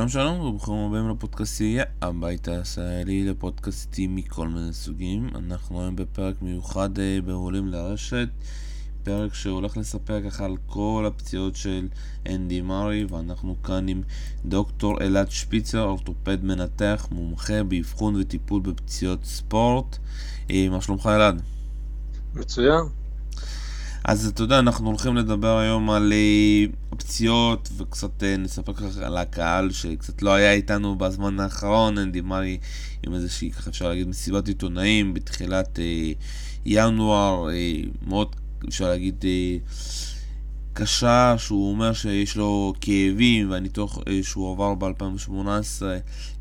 שלום שלום וברוכים הבאים לפודקאסטייה, הבית הישראלי לפודקאסטים מכל מיני סוגים. אנחנו היום בפרק מיוחד אה, בעולים לרשת, פרק שהולך לספר ככה על כל הפציעות של אנדי מארי, ואנחנו כאן עם דוקטור אלעד שפיצר, אורתופד מנתח, מומחה באבחון וטיפול בפציעות ספורט. אה, מה שלומך אלעד? מצוין. אז אתה יודע, אנחנו הולכים לדבר היום על אה, פציעות וקצת אה, נספר ככה על הקהל שקצת לא היה איתנו בזמן האחרון, אנדי מארי עם איזושהי, ככה אפשר להגיד, מסיבת עיתונאים בתחילת אה, ינואר, אה, מאוד אפשר להגיד אה, קשה, שהוא אומר שיש לו כאבים והניתוח אה, שהוא עבר ב-2018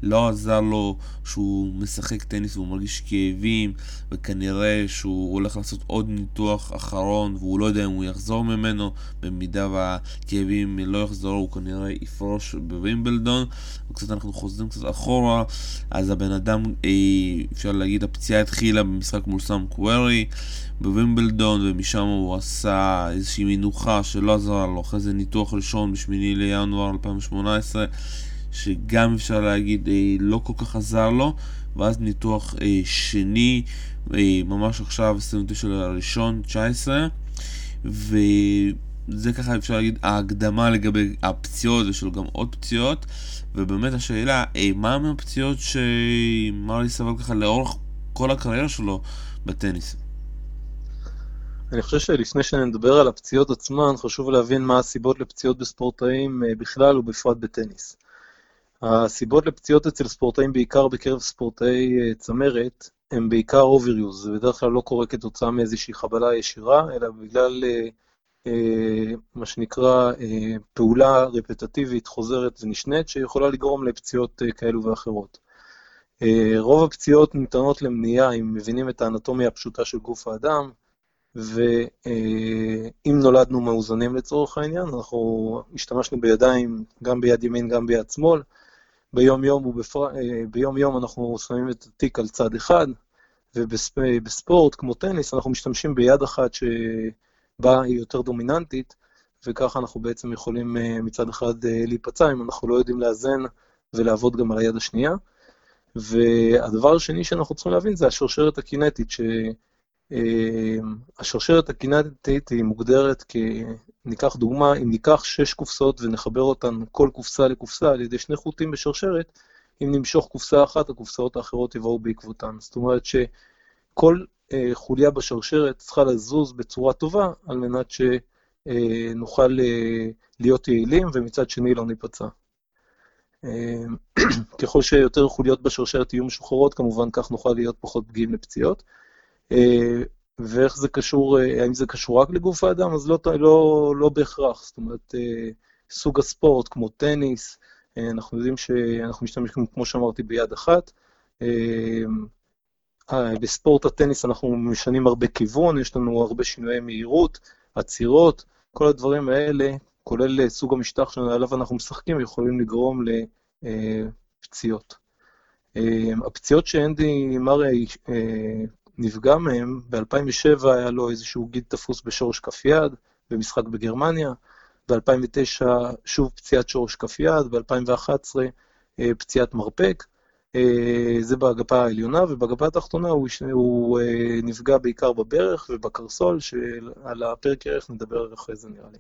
לא עזר לו שהוא משחק טניס והוא מרגיש כאבים וכנראה שהוא הולך לעשות עוד ניתוח אחרון והוא לא יודע אם הוא יחזור ממנו במידה והכאבים לא יחזרו הוא כנראה יפרוש בווימבלדון. וקצת אנחנו חוזרים קצת אחורה אז הבן אדם אה, אפשר להגיד הפציעה התחילה במשחק מול סאם קווירי בווימבלדון ומשם הוא עשה איזושהי מנוחה שלא עזרה לו אחרי זה ניתוח ראשון בשמיני לינואר 2018 שגם אפשר להגיד אה, לא כל כך עזר לו ואז ניתוח אה, שני אה, ממש עכשיו 29 לראשון 19 וזה ככה אפשר להגיד ההקדמה לגבי הפציעות יש לו גם עוד פציעות ובאמת השאלה אה, מה מהפציעות שמרי סבל ככה לאורך כל הקריירה שלו בטניס אני חושב שלפני שנדבר על הפציעות עצמן, חשוב להבין מה הסיבות לפציעות בספורטאים אה, בכלל ובפרט בטניס. הסיבות לפציעות אצל ספורטאים, בעיקר בקרב ספורטאי אה, צמרת, הם בעיקר overuse, זה בדרך כלל לא קורה כתוצאה מאיזושהי חבלה ישירה, אלא בגלל אה, מה שנקרא פעולה רפטטיבית חוזרת ונשנית, שיכולה לגרום לפציעות כאלו ואחרות. רוב הפציעות ניתנות למניעה אם מבינים את האנטומיה הפשוטה של גוף האדם, ואם נולדנו מאוזנים לצורך העניין, אנחנו השתמשנו בידיים, גם ביד ימין, גם ביד שמאל. ביום יום, ובפר... ביום יום אנחנו שמים את התיק על צד אחד, ובספורט, כמו טניס, אנחנו משתמשים ביד אחת שבה היא יותר דומיננטית, וככה אנחנו בעצם יכולים מצד אחד להיפצע, אם אנחנו לא יודעים לאזן ולעבוד גם על היד השנייה. והדבר השני שאנחנו צריכים להבין זה השרשרת הקינטית, ש... אמ, השרשרת הקינטית היא מוגדרת כ... ניקח דוגמה, אם ניקח שש קופסאות ונחבר אותן כל קופסה לקופסה על ידי שני חוטים בשרשרת, אם נמשוך קופסה אחת, הקופסאות האחרות יבואו בעקבותן. זאת אומרת שכל אה, חוליה בשרשרת צריכה לזוז בצורה טובה על מנת שנוכל אה, להיות יעילים ומצד שני לא ניפצע. אה, ככל שיותר חוליות בשרשרת יהיו משוחררות, כמובן כך נוכל להיות פחות פגיעים לפציעות. אה, ואיך זה קשור, אה, האם זה קשור רק לגוף האדם? אז לא, לא, לא בהכרח. זאת אומרת, אה, סוג הספורט, כמו טניס, אנחנו יודעים שאנחנו משתמשים, כמו שאמרתי, ביד אחת. בספורט הטניס אנחנו משנים הרבה כיוון, יש לנו הרבה שינויי מהירות, עצירות, כל הדברים האלה, כולל סוג המשטח שעליו אנחנו משחקים, יכולים לגרום לפציעות. הפציעות שאנדי מריה נפגע מהם, ב-2007 היה לו איזשהו גיד תפוס בשורש כף יד, במשחק בגרמניה, ב-2009 שוב פציעת שורש כף יד, ב-2011 אה, פציעת מרפק, אה, זה בגפה העליונה, ובגפה התחתונה הוא, הוא אה, נפגע בעיקר בברך ובקרסול, שעל הפרק ערך נדבר אחרי זה נראה לי.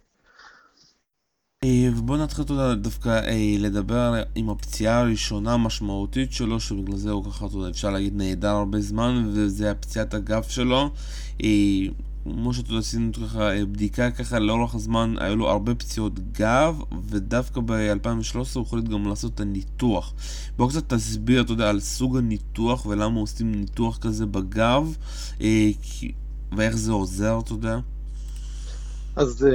אה, ובואו נתחיל תודה דווקא אה, לדבר עם הפציעה הראשונה המשמעותית שלו, שבגלל זה הוא ככה, תודה, אפשר להגיד, נהדר הרבה זמן, וזה הפציעת הגב שלו. אה, כמו שאתה יודע, עשינו ככה בדיקה ככה לאורך הזמן, היו לו הרבה פציעות גב, ודווקא ב-2013 הוא יכול גם לעשות את הניתוח. בואו קצת תסביר, אתה יודע, על סוג הניתוח ולמה עושים ניתוח כזה בגב, ואיך זה עוזר, אתה יודע. אז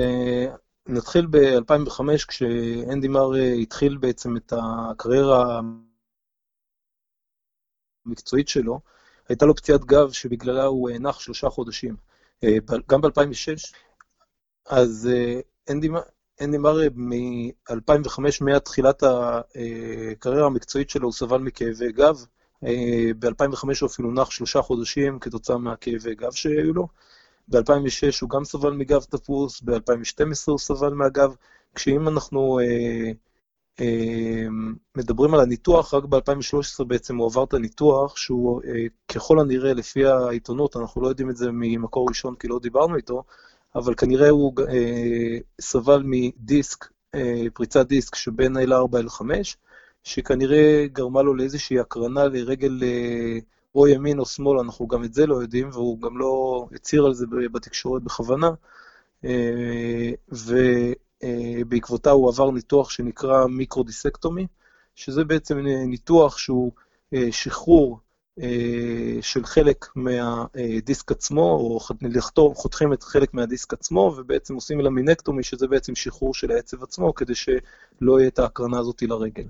נתחיל ב-2005, כשאנדי מר התחיל בעצם את הקריירה המקצועית שלו, הייתה לו פציעת גב שבגללה הוא נח שלושה חודשים. אה, גם ב-2006, אז אה, אנדי, אנדי מר מ-2005, מתחילת הקריירה המקצועית שלו, הוא סבל מכאבי גב. אה, ב-2005 הוא אפילו נח שלושה חודשים כתוצאה מהכאבי גב שהיו לו. ב-2006 הוא גם סבל מגב תפוס, ב-2012 הוא סבל מהגב, כשאם אנחנו אה, מדברים על הניתוח, רק ב-2013 בעצם הוא עבר את הניתוח, שהוא ככל הנראה, לפי העיתונות, אנחנו לא יודעים את זה ממקור ראשון כי לא דיברנו איתו, אבל כנראה הוא סבל מדיסק, פריצת דיסק שבין L4 L5, שכנראה גרמה לו לאיזושהי הקרנה לרגל או ימין או שמאל, אנחנו גם את זה לא יודעים, והוא גם לא הצהיר על זה בתקשורת בכוונה, ובעקבותה הוא עבר ניתוח שנקרא מיקרודיסקטומי, שזה בעצם ניתוח שהוא שחרור של חלק מהדיסק עצמו, או חותכים את חלק מהדיסק עצמו, ובעצם עושים למינקטומי, שזה בעצם שחרור של העצב עצמו, כדי שלא יהיה את ההקרנה הזאת לרגל.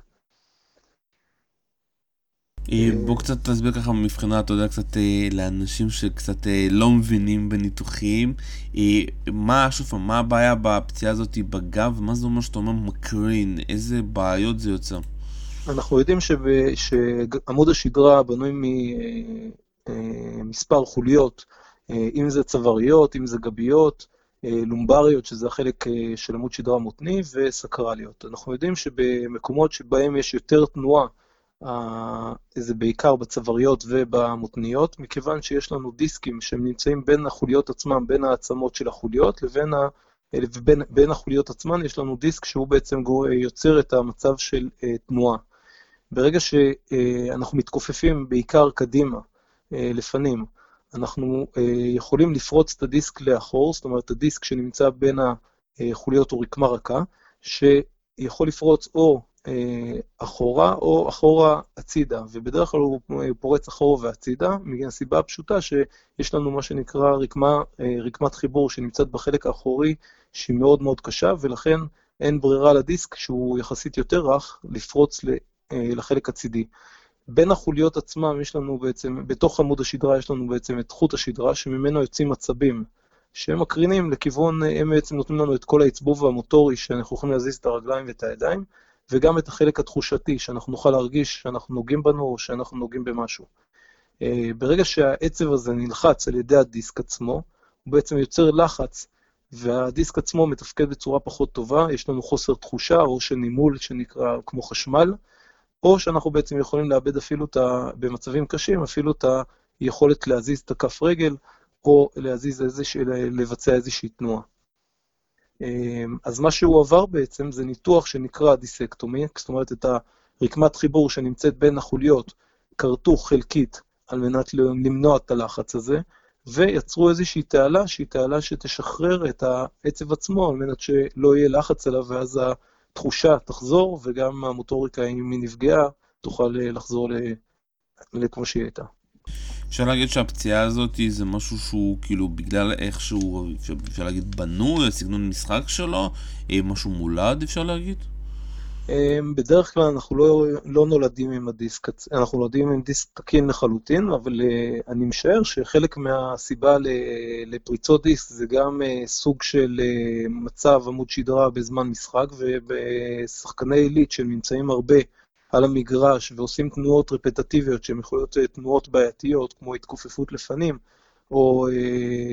בוא קצת תסביר ככה מבחינה, אתה יודע, קצת לאנשים שקצת לא מבינים בניתוחים. מה, שוב מה הבעיה בפציעה הזאת בגב? מה זה אומר שאתה אומר מקרין? איזה בעיות זה יוצר? אנחנו יודעים שעמוד השדרה בנוי ממספר חוליות, אם זה צוואריות, אם זה גביות, לומבריות, שזה החלק של עמוד שדרה מותני, וסקרליות. אנחנו יודעים שבמקומות שבהם יש יותר תנועה, זה בעיקר בצוואריות ובמותניות, מכיוון שיש לנו דיסקים שהם נמצאים בין החוליות עצמם, בין העצמות של החוליות, לבין ה... ובין החוליות עצמן יש לנו דיסק שהוא בעצם יוצר את המצב של תנועה. ברגע שאנחנו מתכופפים בעיקר קדימה, לפנים, אנחנו יכולים לפרוץ את הדיסק לאחור, זאת אומרת, הדיסק שנמצא בין החוליות הוא רקמה רכה, שיכול לפרוץ או אחורה או אחורה הצידה, ובדרך כלל הוא פורץ אחורה והצידה, מהסיבה הפשוטה שיש לנו מה שנקרא רקמה, רקמת חיבור שנמצאת בחלק האחורי, שהיא מאוד מאוד קשה, ולכן אין ברירה לדיסק, שהוא יחסית יותר רך, לפרוץ לחלק הצידי. בין החוליות עצמם יש לנו בעצם, בתוך עמוד השדרה יש לנו בעצם את חוט השדרה, שממנו יוצאים עצבים, שהם מקרינים לכיוון, הם בעצם נותנים לנו את כל העצבוב המוטורי, שאנחנו יכולים להזיז את הרגליים ואת הידיים, וגם את החלק התחושתי, שאנחנו נוכל להרגיש שאנחנו נוגעים בנו או שאנחנו נוגעים במשהו. ברגע שהעצב הזה נלחץ על ידי הדיסק עצמו, הוא בעצם יוצר לחץ, והדיסק עצמו מתפקד בצורה פחות טובה, יש לנו חוסר תחושה או של נימול שנקרא כמו חשמל, או שאנחנו בעצם יכולים לאבד אפילו את ה... במצבים קשים, אפילו את היכולת להזיז את הכף רגל, או להזיז איזושה... לבצע איזושהי תנועה. אז מה שהוא עבר בעצם זה ניתוח שנקרא דיסקטומי, זאת אומרת את הרקמת חיבור שנמצאת בין החוליות, כרתו חלקית על מנת למנוע את הלחץ הזה, ויצרו איזושהי תעלה שהיא תעלה שתשחרר את העצב עצמו על מנת שלא יהיה לחץ עליו, ואז התחושה תחזור, וגם המוטוריקה, אם היא נפגעה, תוכל לחזור לכמו שהיא הייתה. אפשר להגיד שהפציעה הזאת זה משהו שהוא כאילו בגלל איך שהוא, אפשר להגיד, בנוי, הסגנון משחק שלו, משהו מולד אפשר להגיד? בדרך כלל אנחנו לא, לא נולדים עם הדיסק, אנחנו נולדים עם דיסק תקין לחלוטין, אבל אני משער שחלק מהסיבה לפריצות דיסק זה גם סוג של מצב עמוד שדרה בזמן משחק, ובשחקני עילית שנמצאים הרבה על המגרש ועושים תנועות רפטטיביות שהן יכולות להיות תנועות בעייתיות, כמו התכופפות לפנים, או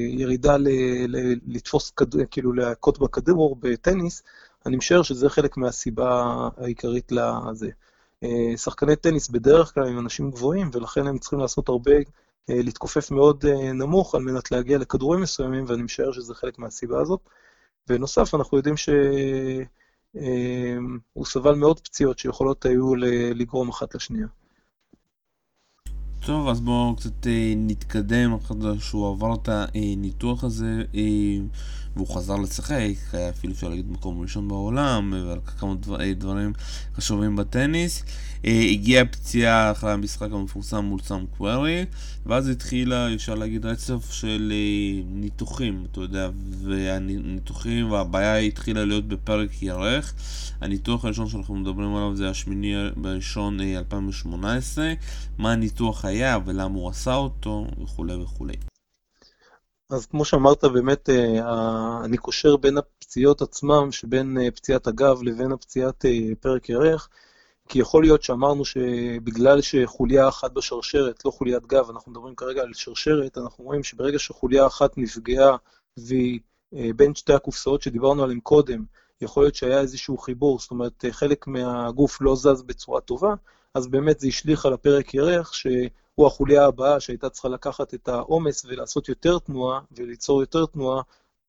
ירידה ל, ל, לתפוס, כאילו להכות בכדור בטניס, אני משער שזה חלק מהסיבה העיקרית לזה. שחקני טניס בדרך כלל הם אנשים גבוהים, ולכן הם צריכים לעשות הרבה, להתכופף מאוד נמוך על מנת להגיע לכדורים מסוימים, ואני משער שזה חלק מהסיבה הזאת. בנוסף, אנחנו יודעים שהוא סבל מאוד פציעות שיכולות היו לגרום אחת לשנייה. טוב, אז בואו קצת נתקדם, אחרי שהוא עבר את הניתוח הזה. והוא חזר לשחק, היה אפילו אפשר להגיד מקום ראשון בעולם, ועל כמה דבר, דברים חשובים בטניס. הגיעה פציעה אחרי המשחק המפורסם מול סאם קווירי, ואז התחילה, אפשר להגיד, רצף של ניתוחים, אתה יודע, והניתוחים, והבעיה התחילה להיות בפרק ירך. הניתוח הראשון שאנחנו מדברים עליו זה השמיני בראשון 2018, מה הניתוח היה ולמה הוא עשה אותו, וכולי וכולי. אז כמו שאמרת, באמת אה, אני קושר בין הפציעות עצמם, שבין אה, פציעת הגב לבין הפציעת אה, פרק ירך, כי יכול להיות שאמרנו שבגלל שחוליה אחת בשרשרת, לא חוליית גב, אנחנו מדברים כרגע על שרשרת, אנחנו רואים שברגע שחוליה אחת נפגעה והיא בין שתי הקופסאות שדיברנו עליהן קודם, יכול להיות שהיה איזשהו חיבור, זאת אומרת, חלק מהגוף לא זז בצורה טובה, אז באמת זה השליך על הפרק ירך, שהוא החוליה הבאה שהייתה צריכה לקחת את העומס ולעשות יותר תנועה וליצור יותר תנועה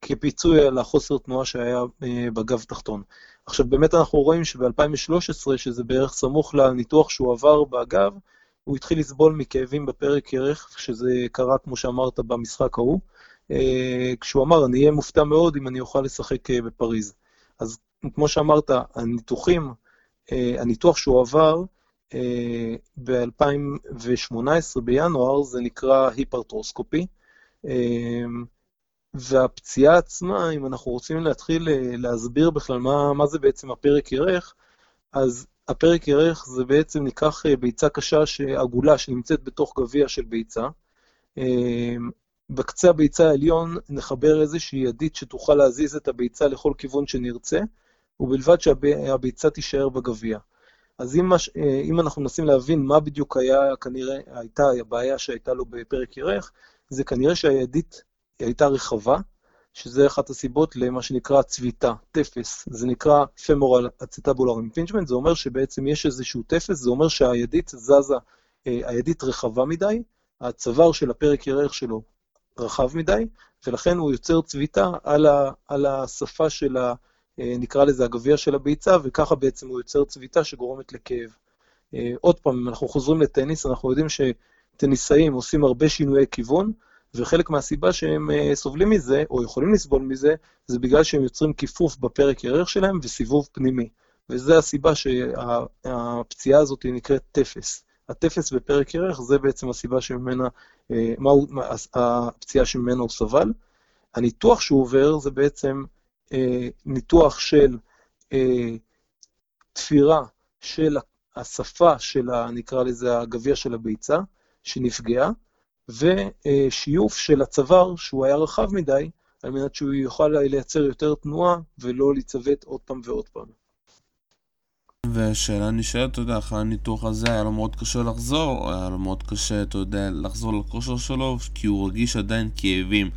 כפיצוי על החוסר תנועה שהיה אה, בגב תחתון. עכשיו, באמת אנחנו רואים שב-2013, שזה בערך סמוך לניתוח שהוא עבר בגב, הוא התחיל לסבול מכאבים בפרק ירך, שזה קרה, כמו שאמרת, במשחק ההוא, אה, כשהוא אמר, אני אהיה מופתע מאוד אם אני אוכל לשחק אה, בפריז. אז כמו שאמרת, הניתוחים, הניתוח שהוא עבר, ב-2018 בינואר, זה נקרא היפרטרוסקופי, והפציעה עצמה, אם אנחנו רוצים להתחיל אה, להסביר בכלל מה, מה זה בעצם הפרק ירך, אז הפרק ירך זה בעצם ניקח אה, ביצה קשה עגולה שנמצאת בתוך גביע של ביצה. אה, בקצה הביצה העליון נחבר איזושהי ידית שתוכל להזיז את הביצה לכל כיוון שנרצה, ובלבד שהביצה תישאר בגביע. אז אם, מש, אם אנחנו מנסים להבין מה בדיוק היה, כנראה הייתה הבעיה שהייתה לו בפרק ירך, זה כנראה שהידית הייתה רחבה, שזה אחת הסיבות למה שנקרא צביטה, טפס. זה נקרא femoral acetabular impingement, זה אומר שבעצם יש איזשהו טפס, זה אומר שהידית זזה, אה, הידית רחבה מדי, הצוואר של הפרק ירך שלו רחב מדי, ולכן הוא יוצר צביטה על, ה, על השפה של, ה, אה, נקרא לזה הגביע של הביצה, וככה בעצם הוא יוצר צביטה שגורמת לכאב. אה, עוד פעם, אם אנחנו חוזרים לטניס, אנחנו יודעים שטניסאים עושים הרבה שינויי כיוון, וחלק מהסיבה שהם אה, סובלים מזה, או יכולים לסבול מזה, זה בגלל שהם יוצרים כיפוף בפרק ירך שלהם וסיבוב פנימי. וזו הסיבה שהפציעה הזאת נקראת טפס. הטפס בפרק ירך זה בעצם הסיבה שממנה, אה, מהו הפציעה שממנה הוא סבל. הניתוח שהוא עובר זה בעצם אה, ניתוח של תפירה של השפה של, נקרא לזה, הגביע של הביצה, שנפגעה, ושיוף של הצוואר, שהוא היה רחב מדי, על מנת שהוא יוכל לייצר יותר תנועה ולא להיצוות עוד פעם ועוד פעם. ושאלה נשאלת, אתה יודע, אחרי הניתוח הזה היה לו מאוד קשה לחזור, היה לו מאוד קשה, אתה יודע, לחזור לכושר שלו, כי הוא רגיש עדיין כאבים.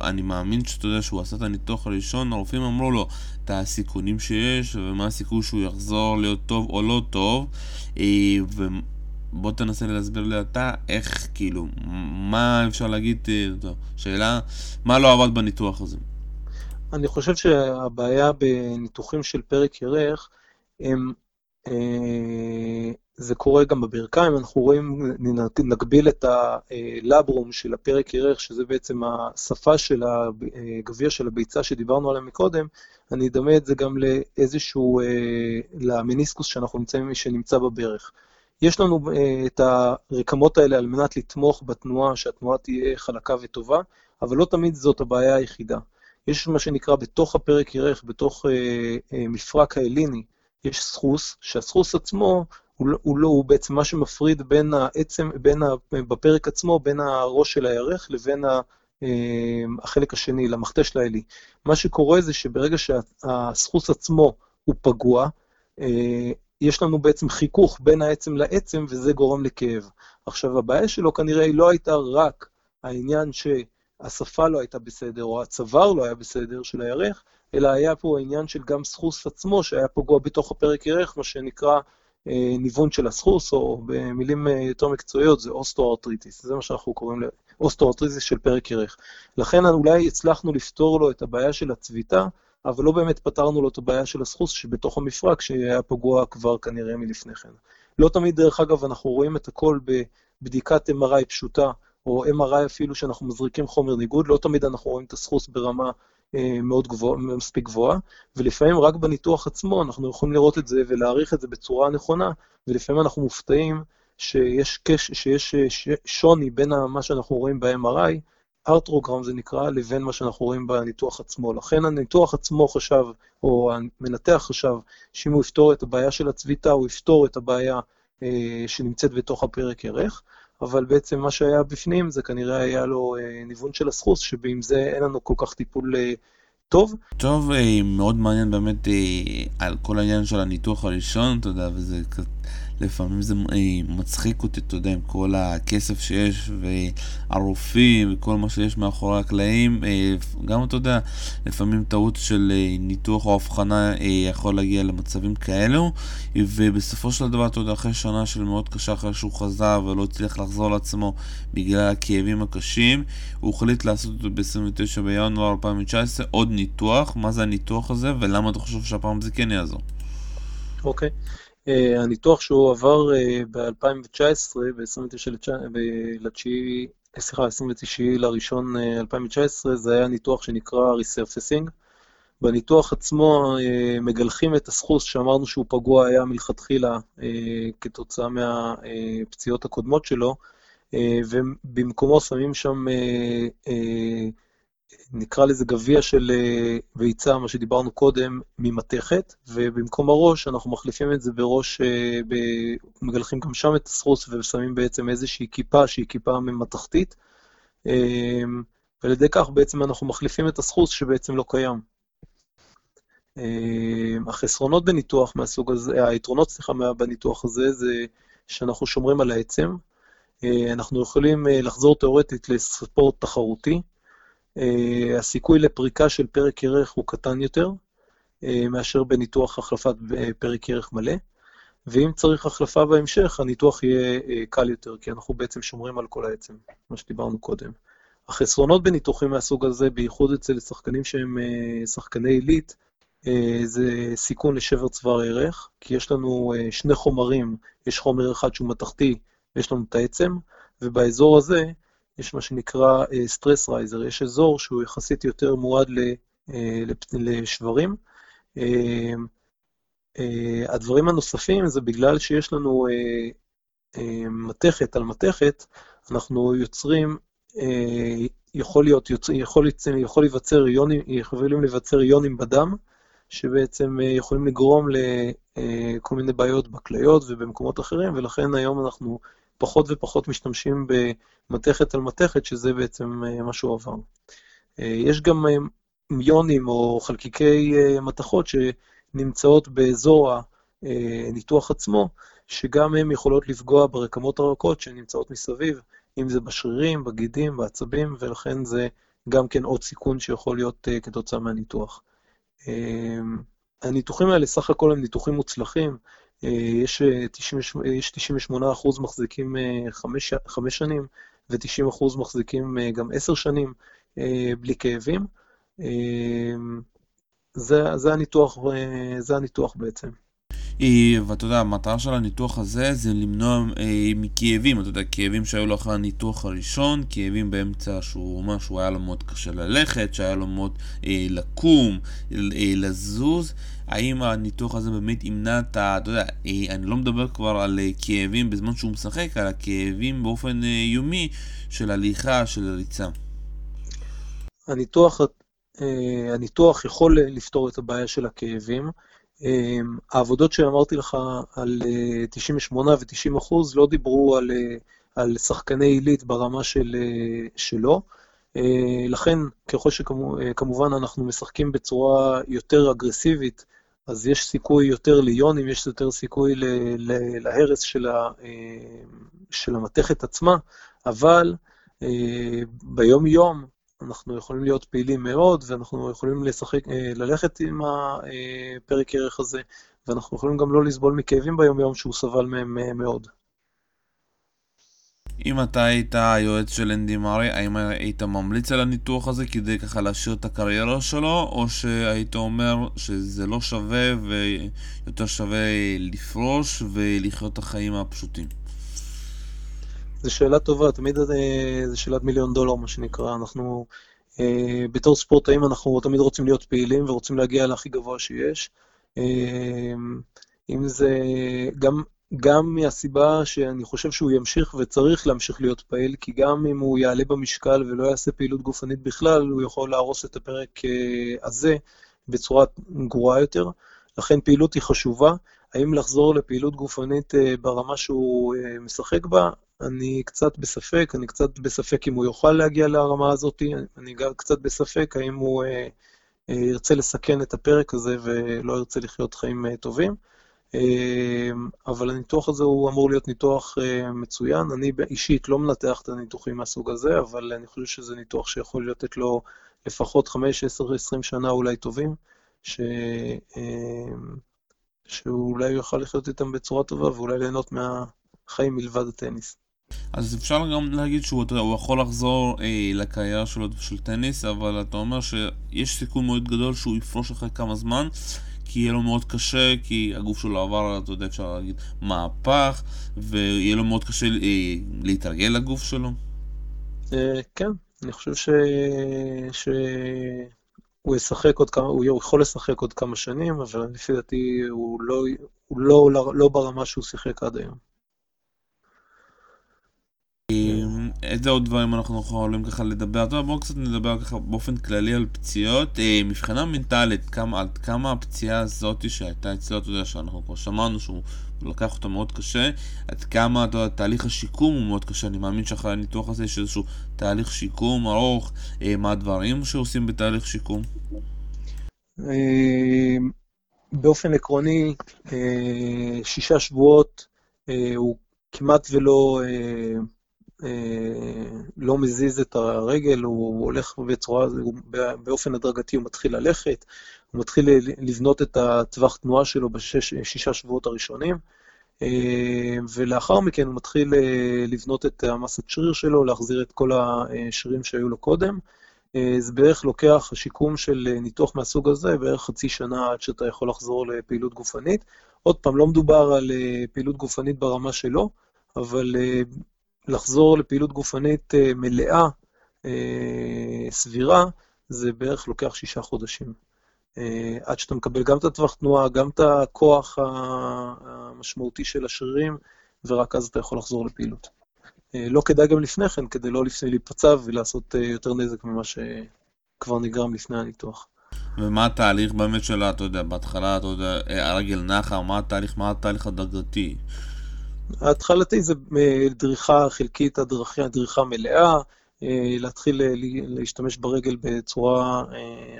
אני מאמין שאתה יודע שהוא עשה את הניתוח הראשון, הרופאים אמרו לו את הסיכונים שיש ומה הסיכוי שהוא יחזור להיות טוב או לא טוב אה, בוא תנסה להסביר לי אתה איך, כאילו, מה אפשר להגיד, אה, שאלה, מה לא עבד בניתוח הזה? אני חושב שהבעיה בניתוחים של פרק ירך, הם, זה קורה גם בברכיים, אנחנו רואים, נגביל את הלברום של הפרק ירך, שזה בעצם השפה של הגביע של הביצה שדיברנו עליה מקודם, אני אדמה את זה גם לאיזשהו, אה, למניסקוס שאנחנו נמצאים, שנמצא בברך. יש לנו את הרקמות האלה על מנת לתמוך בתנועה, שהתנועה תהיה חלקה וטובה, אבל לא תמיד זאת הבעיה היחידה. יש מה שנקרא בתוך הפרק ירך, בתוך מפרק האליני, יש סחוס, שהסחוס עצמו הוא, לא, הוא לא, הוא בעצם מה שמפריד בין העצם, בין ה, בפרק עצמו, בין הראש של הירך לבין ה, החלק השני, למכתש לאלי. מה שקורה זה שברגע שהסחוס עצמו הוא פגוע, יש לנו בעצם חיכוך בין העצם לעצם, וזה גורם לכאב. עכשיו, הבעיה שלו כנראה היא לא הייתה רק העניין שהשפה לא הייתה בסדר, או הצוואר לא היה בסדר של הירך, אלא היה פה העניין של גם סחוס עצמו, שהיה פגוע בתוך הפרק ירך, מה שנקרא אה, ניוון של הסחוס, או במילים אה, יותר מקצועיות זה osteoarthritis, זה מה שאנחנו קוראים ל osteoarthritis של פרק ירך. לכן אולי הצלחנו לפתור לו את הבעיה של הצביטה, אבל לא באמת פתרנו לו את הבעיה של הסחוס שבתוך המפרק שהיה פגוע כבר כנראה מלפני כן. לא תמיד, דרך אגב, אנחנו רואים את הכל בבדיקת MRI פשוטה, או MRI אפילו שאנחנו מזריקים חומר ניגוד, לא תמיד אנחנו רואים את הסחוס ברמה מאוד גבוה, מספיק גבוהה, ולפעמים רק בניתוח עצמו אנחנו יכולים לראות את זה ולהעריך את זה בצורה נכונה, ולפעמים אנחנו מופתעים שיש, קש, שיש אה, שוני בין מה שאנחנו רואים ב-MRI ארטרוגרם זה נקרא, לבין מה שאנחנו רואים בניתוח עצמו. לכן הניתוח עצמו חשב, או המנתח חשב, שאם הוא יפתור את הבעיה של הצביטה, הוא יפתור את הבעיה אה, שנמצאת בתוך הפרק ירך, אבל בעצם מה שהיה בפנים זה כנראה היה לו אה, ניוון של הסחוס, שבעם זה אין לנו כל כך טיפול אה, טוב. טוב, אה, מאוד מעניין באמת על כל העניין של הניתוח הראשון, אתה יודע, וזה קצת לפעמים זה אה, מצחיק אותי, אתה יודע, עם כל הכסף שיש, והרופאים, וכל מה שיש מאחורי הקלעים. אה, גם, אתה יודע, לפעמים טעות של אה, ניתוח או הבחנה יכול להגיע למצבים כאלו, ובסופו של דבר, אתה יודע, אחרי שנה של מאוד קשה, אחרי שהוא חזר ולא הצליח לחזור לעצמו בגלל הכאבים הקשים, הוא החליט לעשות אותו ב-29 בינואר 2019, עוד ניתוח. מה זה הניתוח הזה, ולמה אתה חושב שהפעם זה כן יעזור? אוקיי. Okay. Uh, הניתוח שהוא עבר uh, ב-2019, ב-29 לתשיעי, סליחה, 29 לראשון 2019, זה היה ניתוח שנקרא ריסרפסינג. בניתוח עצמו uh, מגלחים את הסחוס שאמרנו שהוא פגוע היה מלכתחילה כתוצאה מהפציעות הקודמות שלו, ובמקומו שמים שם נקרא לזה גביע של אה, ביצה, מה שדיברנו קודם, ממתכת, ובמקום הראש אנחנו מחליפים את זה בראש, אה, ב... מגלחים גם שם את הסחוס ושמים בעצם איזושהי כיפה שהיא כיפה ממתכתית, אה, ועל ידי כך בעצם אנחנו מחליפים את הסחוס שבעצם לא קיים. החסרונות בניתוח מהסוג הזה, היתרונות, סליחה, בניתוח הזה, זה שאנחנו שומרים על העצם. אנחנו יכולים לחזור תאורטית לספורט תחרותי, אה, הסיכוי לפריקה של פרק ירך הוא קטן יותר אה, מאשר בניתוח החלפת אה, פרק ירך מלא, ואם צריך החלפה בהמשך, הניתוח יהיה קל יותר, כי אנחנו בעצם שומרים על כל העצם, מה שדיברנו קודם. החסרונות בניתוחים מהסוג הזה, בייחוד אצל שחקנים שהם שחקני עילית, זה סיכון לשבר צוואר ערך, כי יש לנו שני חומרים, יש חומר אחד שהוא מתכתי ויש לנו את העצם, ובאזור הזה יש מה שנקרא סטרס uh, רייזר, יש אזור שהוא יחסית יותר מועד uh, לשברים. Uh, uh, הדברים הנוספים זה בגלל שיש לנו uh, uh, מתכת על מתכת, אנחנו יוצרים, uh, יכול, להיות. יכול, יכול להיווצר איונים, יכולים להיווצר איונים בדם, שבעצם uh, יכולים לגרום לכל מיני בעיות בכליות ובמקומות אחרים, ולכן היום אנחנו פחות ופחות משתמשים במתכת על מתכת, שזה בעצם אה, מה שהוא עבר. אה, יש גם אה, מיונים או חלקיקי מתכות שנמצאות באזור הניתוח עצמו, שגם הן יכולות לפגוע ברקמות הרכות שנמצאות מסביב, אם זה בשרירים, בגידים, בעצבים, ולכן זה גם כן עוד סיכון שיכול להיות כתוצאה מהניתוח. הניתוחים האלה סך הכל הם ניתוחים מוצלחים, יש 98%, יש 98 מחזיקים 5, 5 שנים, ו-90% מחזיקים גם 10 שנים בלי כאבים. זה, זה, הניתוח, זה הניתוח בעצם. ואתה יודע, המטרה של הניתוח הזה זה למנוע אה, מכאבים, אתה יודע, כאבים שהיו לו אחרי הניתוח הראשון, כאבים באמצע שהוא אומר שהוא היה לו מאוד קשה ללכת, שהיה לו מאוד אה, לקום, אה, לזוז. האם הניתוח הזה באמת ימנע את ה... אתה יודע, אה, אני לא מדבר כבר על אה, כאבים בזמן שהוא משחק, על הכאבים באופן יומי של הליכה, של הריצה. הניתוח, הניתוח יכול לפתור את הבעיה של הכאבים. העבודות שאמרתי לך על 98 ו-90 אחוז לא דיברו על, על שחקני עילית ברמה של, שלו. לכן, ככל שכמובן אנחנו משחקים בצורה יותר אגרסיבית אז יש סיכוי יותר ליונים, יש יותר סיכוי להרס של, ה, אה, של המתכת עצמה, אבל אה, ביום-יום אנחנו יכולים להיות פעילים מאוד, ואנחנו יכולים לשחק, אה, ללכת עם הפרק ערך הזה, ואנחנו יכולים גם לא לסבול מכאבים ביום-יום שהוא סבל מהם מאוד. אם אתה היית היועץ של אנדי מארי, האם היית ממליץ על הניתוח הזה כדי ככה להשאיר את הקריירה שלו, או שהיית אומר שזה לא שווה ויותר שווה לפרוש ולחיות את החיים הפשוטים? זו שאלה טובה, תמיד אה, זו שאלת מיליון דולר, מה שנקרא. אנחנו, אה, בתור ספורטאים, אנחנו תמיד רוצים להיות פעילים ורוצים להגיע להכי גבוה שיש. אה, אם זה, גם גם מהסיבה שאני חושב שהוא ימשיך וצריך להמשיך להיות פעיל, כי גם אם הוא יעלה במשקל ולא יעשה פעילות גופנית בכלל, הוא יכול להרוס את הפרק הזה בצורה גרועה יותר. לכן פעילות היא חשובה. האם לחזור לפעילות גופנית ברמה שהוא משחק בה? אני קצת בספק, אני קצת בספק אם הוא יוכל להגיע לרמה הזאת, אני גם קצת בספק האם הוא ירצה לסכן את הפרק הזה ולא ירצה לחיות חיים טובים. אבל הניתוח הזה הוא אמור להיות ניתוח מצוין. אני אישית לא מנתח את הניתוחים מהסוג הזה, אבל אני חושב שזה ניתוח שיכול לתת לו לפחות 5, 10, 20 שנה אולי טובים, ש... שאולי הוא יוכל לחיות איתם בצורה טובה ואולי ליהנות מהחיים מלבד הטניס. אז אפשר גם להגיד שהוא הוא יכול לחזור אה, לקריירה שלו של טניס, אבל אתה אומר שיש סיכון מאוד גדול שהוא יפרוש אחרי כמה זמן, כי יהיה לו מאוד קשה, כי הגוף שלו עבר, אתה יודע, אפשר להגיד, מהפך, ויהיה לו מאוד קשה אה, להתרגל לגוף שלו. אה, כן, אני חושב ש... ש... ישחק עוד כמה, הוא יכול לשחק עוד כמה שנים, אבל לפי דעתי הוא לא, הוא לא, לא ברמה שהוא שיחק עד היום. איזה עוד דברים אנחנו יכולים ככה לדבר? טוב, בואו קצת נדבר ככה באופן כללי על פציעות. אה, מבחינה מנטלית, כמה, עד כמה הפציעה הזאת שהייתה אצלו, אתה יודע, שאנחנו כבר שמענו שהוא לקח אותה מאוד קשה, עד כמה, אתה יודע, תהליך השיקום הוא מאוד קשה. אני מאמין שאחרי הניתוח הזה יש איזשהו תהליך שיקום ארוך, אה, מה הדברים שעושים בתהליך שיקום? אה, באופן עקרוני, שישה שבועות הוא כמעט ולא... אה, לא מזיז את הרגל, הוא הולך בצורה, הוא באופן הדרגתי הוא מתחיל ללכת, הוא מתחיל לבנות את הטווח תנועה שלו בשישה שבועות הראשונים, אה, ולאחר מכן הוא מתחיל אה, לבנות את המסת שריר שלו, להחזיר את כל השרירים שהיו לו קודם. זה בערך לוקח, השיקום של ניתוח מהסוג הזה, בערך חצי שנה עד שאתה יכול לחזור לפעילות גופנית. עוד פעם, לא מדובר על פעילות גופנית ברמה שלו, אבל לחזור לפעילות גופנית אה, מלאה, אה, סבירה, זה בערך לוקח שישה חודשים. אה, עד שאתה מקבל גם את הטווח תנועה, גם את הכוח המשמעותי של השרירים, ורק אז אתה יכול לחזור לפעילות. לא כדאי גם לפני כן, כדי לא לפני להיפצע ולעשות יותר נזק ממה שכבר נגרם לפני הניתוח. ומה התהליך באמת שלה, אתה יודע, בהתחלה, אתה יודע, הרגל נחה, מה התהליך, מה התהליך הדרגתי? ההתחלתי זה אה, דריכה חלקית עד דריכה מלאה, אה, להתחיל אה, להשתמש ברגל בצורה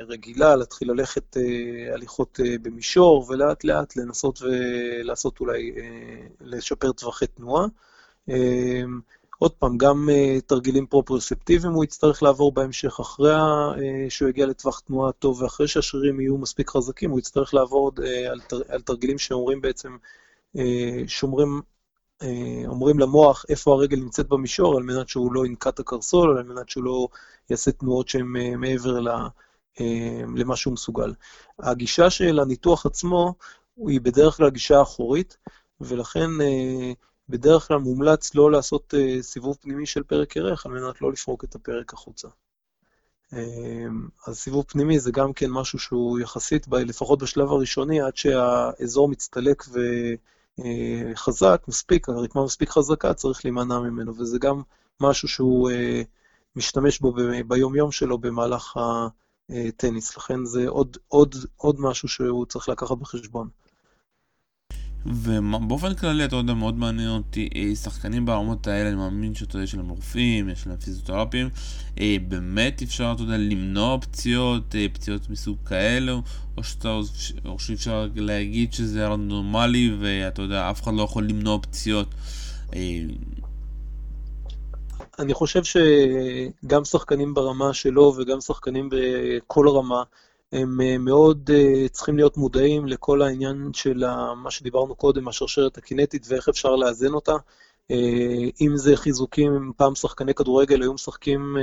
רגילה, להתחיל ללכת הליכות במישור, ולאט לאט לנסות ולעשות אולי, לשפר טווחי תנועה. עוד פעם, גם תרגילים פרופרספטיביים הוא יצטרך לעבור בהמשך, אחרי שהוא יגיע לטווח תנועה טוב, ואחרי שהשרירים יהיו מספיק חזקים, הוא יצטרך לעבור על תרגילים שאומרים בעצם, שומרים אה, אומרים למוח איפה הרגל נמצאת במישור, על מנת שהוא לא ינקע את הקרסול, על מנת שהוא לא יעשה תנועות שהן אה, מעבר אה, למה שהוא מסוגל. הגישה של הניתוח עצמו היא בדרך כלל גישה אחורית, ולכן בדרך כלל מומלץ לא לעשות סיבוב פנימי של פרק ירך, על מנת לא לפרוק את הפרק החוצה. אז סיבוב פנימי זה גם כן משהו שהוא יחסית, לפחות בשלב הראשוני, עד שהאזור מצטלק ו... אה, חזק מספיק, הרקמה מספיק חזקה, צריך להימנע ממנו, וזה גם משהו שהוא אה, משתמש בו ביום-יום שלו במהלך הטניס, לכן זה עוד, עוד, עוד משהו שהוא צריך לקחת בחשבון. ובאופן כללי, אתה יודע, מאוד מעניין אותי, אה, שחקנים ברמות האלה, אני מאמין שאתה יודע, יש להם רופאים, יש להם פיזיותרפים, אה, באמת אפשר, אתה יודע, למנוע פציעות, אה, פציעות מסוג כאלו, או, שאתה, או שאפשר להגיד שזה רנדומלי, ואתה יודע, אף אחד לא יכול למנוע פציעות. אני חושב שגם שחקנים ברמה שלו וגם שחקנים בכל רמה, הם אה, מאוד uh, צריכים להיות מודעים לכל העניין של מה שדיברנו קודם, השרשרת הקינטית ואיך אפשר לאזן אותה. Uh, אם זה חיזוקים, פעם שחקני כדורגל היו משחקים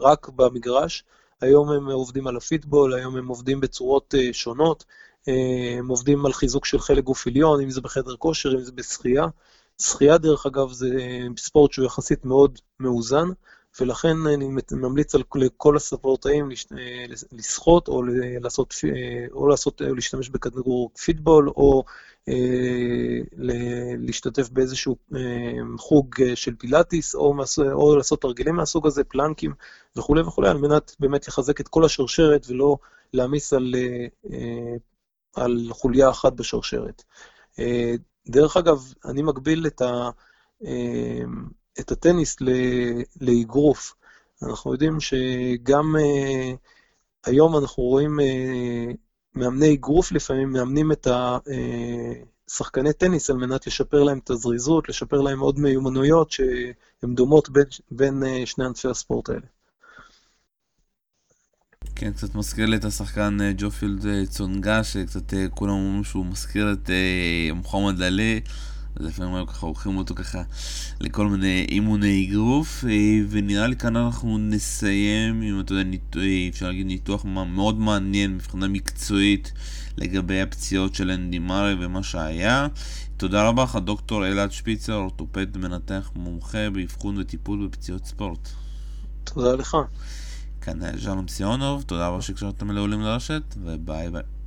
רק במגרש, היום הם עובדים על הפיטבול, היום הם עובדים בצורות שונות, הם עובדים על חיזוק של חלק גוף עליון, אם זה בחדר כושר, אם זה בשחייה. שחייה, דרך אגב, זה ספורט שהוא יחסית מאוד מאוזן. ולכן אני ממליץ על כל הספורטאים לשחות או לעשות, או לעשות, או להשתמש בכדור פיטבול, או אה, להשתתף באיזשהו אה, חוג של פילאטיס, או, או לעשות תרגילים מהסוג הזה, פלנקים וכולי וכולי, על מנת באמת לחזק את כל השרשרת ולא להעמיס על, אה, על חוליה אחת בשרשרת. דרך אגב, אני מגביל את ה... את הטניס לאגרוף. אנחנו יודעים שגם uh, היום אנחנו רואים uh, מאמני אגרוף לפעמים מאמנים את שחקני טניס על מנת לשפר להם את הזריזות, לשפר להם עוד מיומנויות שהן דומות בין, בין אה, שני ענפי הספורט האלה. כן, קצת מזכיר לי את השחקן ג'ופילד צונגה, שקצת כולם אומרים שהוא מזכיר את מוחמד עלי. אז לפעמים היו ככה עורכים אותו ככה לכל מיני אימוני אגרוף, ונראה לי כאן אנחנו נסיים עם, אתה יודע, ניתוח, אפשר להגיד ניתוח מאוד מעניין מבחינה מקצועית לגבי הפציעות של אנדי מארי ומה שהיה. תודה רבה לך, דוקטור אלעד שפיצר, אורתופד מנתח מומחה באבחון וטיפול בפציעות ספורט. תודה לך. כאן שלום ציונוב, תודה רבה שהקשבתם לעולים לרשת, וביי ביי.